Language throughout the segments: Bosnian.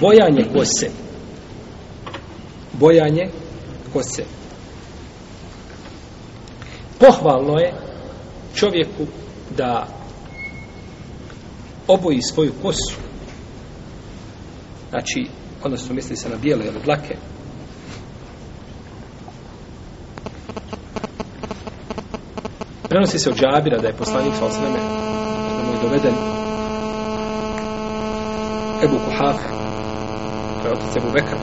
bojanje kose. Bojanje kose. Pohvalno je čovjeku da oboji svoju kosu. Znači, odnosno misli se na bijele ili dlake. Prenosi se od džabira da je poslanik sa osneme da mu je doveden Ebu Kuhafe to otac Ebu Bekra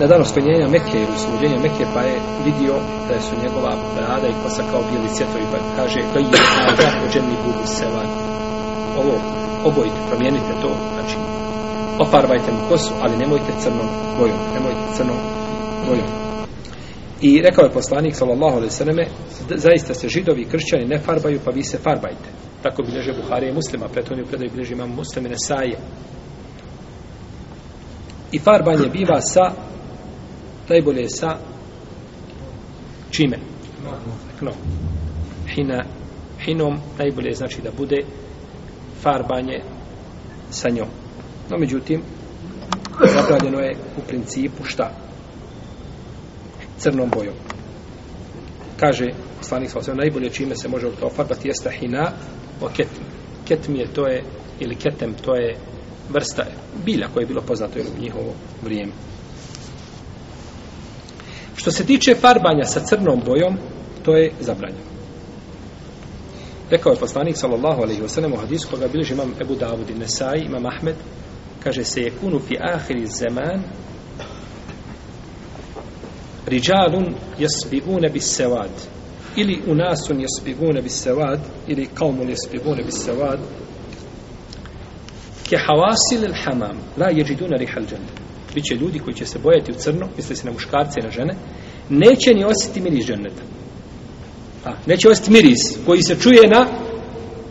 na dan ospenjenja Mekke ili suđenja Mekke pa je vidio da su njegova brada i kosa kao bijeli cvjetovi pa kaže to je nada ođeni budu sevan ovo obojite, promijenite to znači ofarbajte mu kosu ali nemojte crnom bojom nemojte crnom bojom I rekao je poslanik sallallahu alejhi ve selleme zaista se židovi i kršćani ne farbaju pa vi se farbajte. Tako bilježe Buhari i Muslima, prethodni predaj bilježi imam Muslime Nesaje. I farbanje biva sa najbolje sa čime? No. Hina, hinom najbolje znači da bude farbanje sa njom. No, međutim, zabranjeno je u principu šta? crnom bojom. Kaže poslanik sallallahu najbolje čime se može to ofarbati jeste hina o ketm. Ketm je to je ili ketem to je vrsta bilja koje je bilo poznato u njihovo vrijeme. Što se tiče farbanja sa crnom bojom, to je zabranjeno. Rekao je poslanik sallallahu alejhi ve sellem u hadisu koga bilježi imam Ebu Davud i Nesai, imam Ahmed, kaže se je kunu fi ahiri zaman rijalun jasbigune bis sevad ili unasun jasbigune bis sevad ili kaumun jasbigune bis sevad ke havasil il hamam la jeđiduna rihal džene biće ljudi koji će se bojati u crno misli se na muškarce i na žene neće ni osjeti miris dženeta a, neće osjeti miris koji se čuje na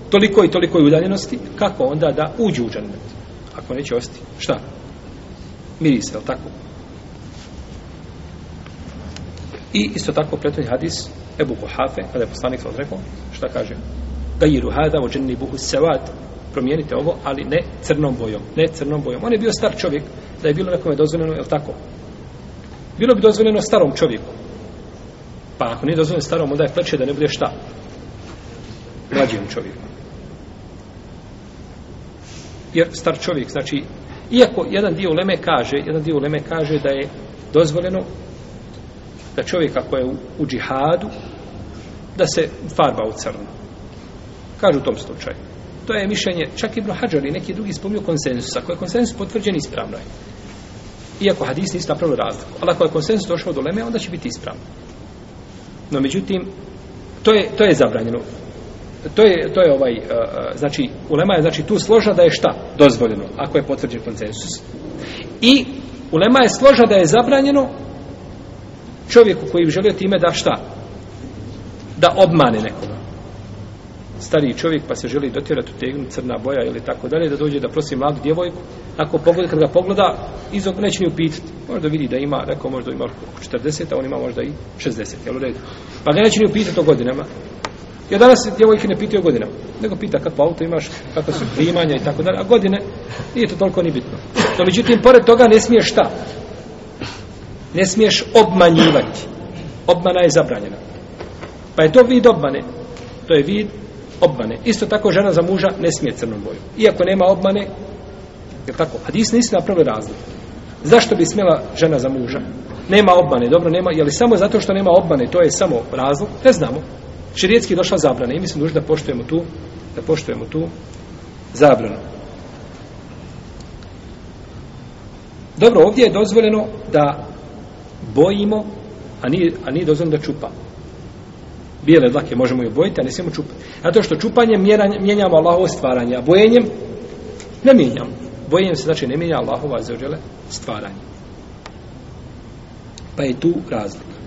toliko i toliko udaljenosti kako onda da uđu u džennet? ako neće osjeti šta? Miris, je li tako? I isto tako prethodni hadis Ebu Kuhafe, kada je poslanik sam rekao, šta kaže? Gajiru hada o dženni buhu sevad, promijenite ovo, ali ne crnom bojom, ne crnom bojom. On je bio star čovjek, da je bilo nekome dozvoljeno, je tako? Bilo bi dozvoljeno starom čovjeku. Pa ako nije dozvoljeno starom, onda je pleće da ne bude šta? Mlađim čovjeku. Jer star čovjek, znači, iako jedan dio uleme kaže, jedan dio uleme kaže da je dozvoljeno da čovjek ako je u, u džihadu da se farba u crno. Kažu u tom slučaju. To je mišljenje, čak Ibn Hajar i neki drugi spomnio konsensus. Ako je konsensus potvrđen, ispravno je. Iako hadis nisu napravili razliku. Ali ako je konsensus došao do leme, onda će biti ispravno. No, međutim, to je, to je zabranjeno. To je, to je ovaj, uh, znači, ulema je, znači, tu složa da je šta? Dozvoljeno, ako je potvrđen konsensus. I ulema je složa da je zabranjeno čovjeku koji bi želio time da šta? Da obmane nekoga. Stariji čovjek pa se želi dotjerati u tegnu crna boja ili tako dalje, da dođe da prosi mladu djevojku, ako pogleda, kad ga pogleda, izog neće ni upitati. Možda vidi da ima, rekao možda ima 40, a on ima možda i 60, jel u redu? Pa ga neće ni upitati o godinama. Ja danas djevojke ne pitaju o godinama, nego pita kakvo auto imaš, kakva su primanja i tako dalje, a godine nije to toliko ni bitno. No, međutim, pored toga ne smiješ šta? Ne smiješ obmanjivati. Obmana je zabranjena. Pa je to vid obmane. To je vid obmane. Isto tako žena za muža ne smije crnom boju. Iako nema obmane, je tako? Hadis nisi napravili razlik. Zašto bi smjela žena za muža? Nema obmane, dobro, nema, je li samo zato što nema obmane, to je samo razlog? Ne znamo. Širijetski je došla zabrana i mi smo dužni da poštujemo tu, da poštujemo tu zabranu. Dobro, ovdje je dozvoljeno da bojimo, a nije, a nije dozvoljeno da čupamo. Bijele dlake možemo i bojiti, a ne smijemo čupati. Zato što čupanjem mijenjamo Allahovo stvaranje, a bojenjem ne mijenjamo. Bojenjem se znači ne mijenja Allahova zaođele stvaranje. Pa je tu razlika.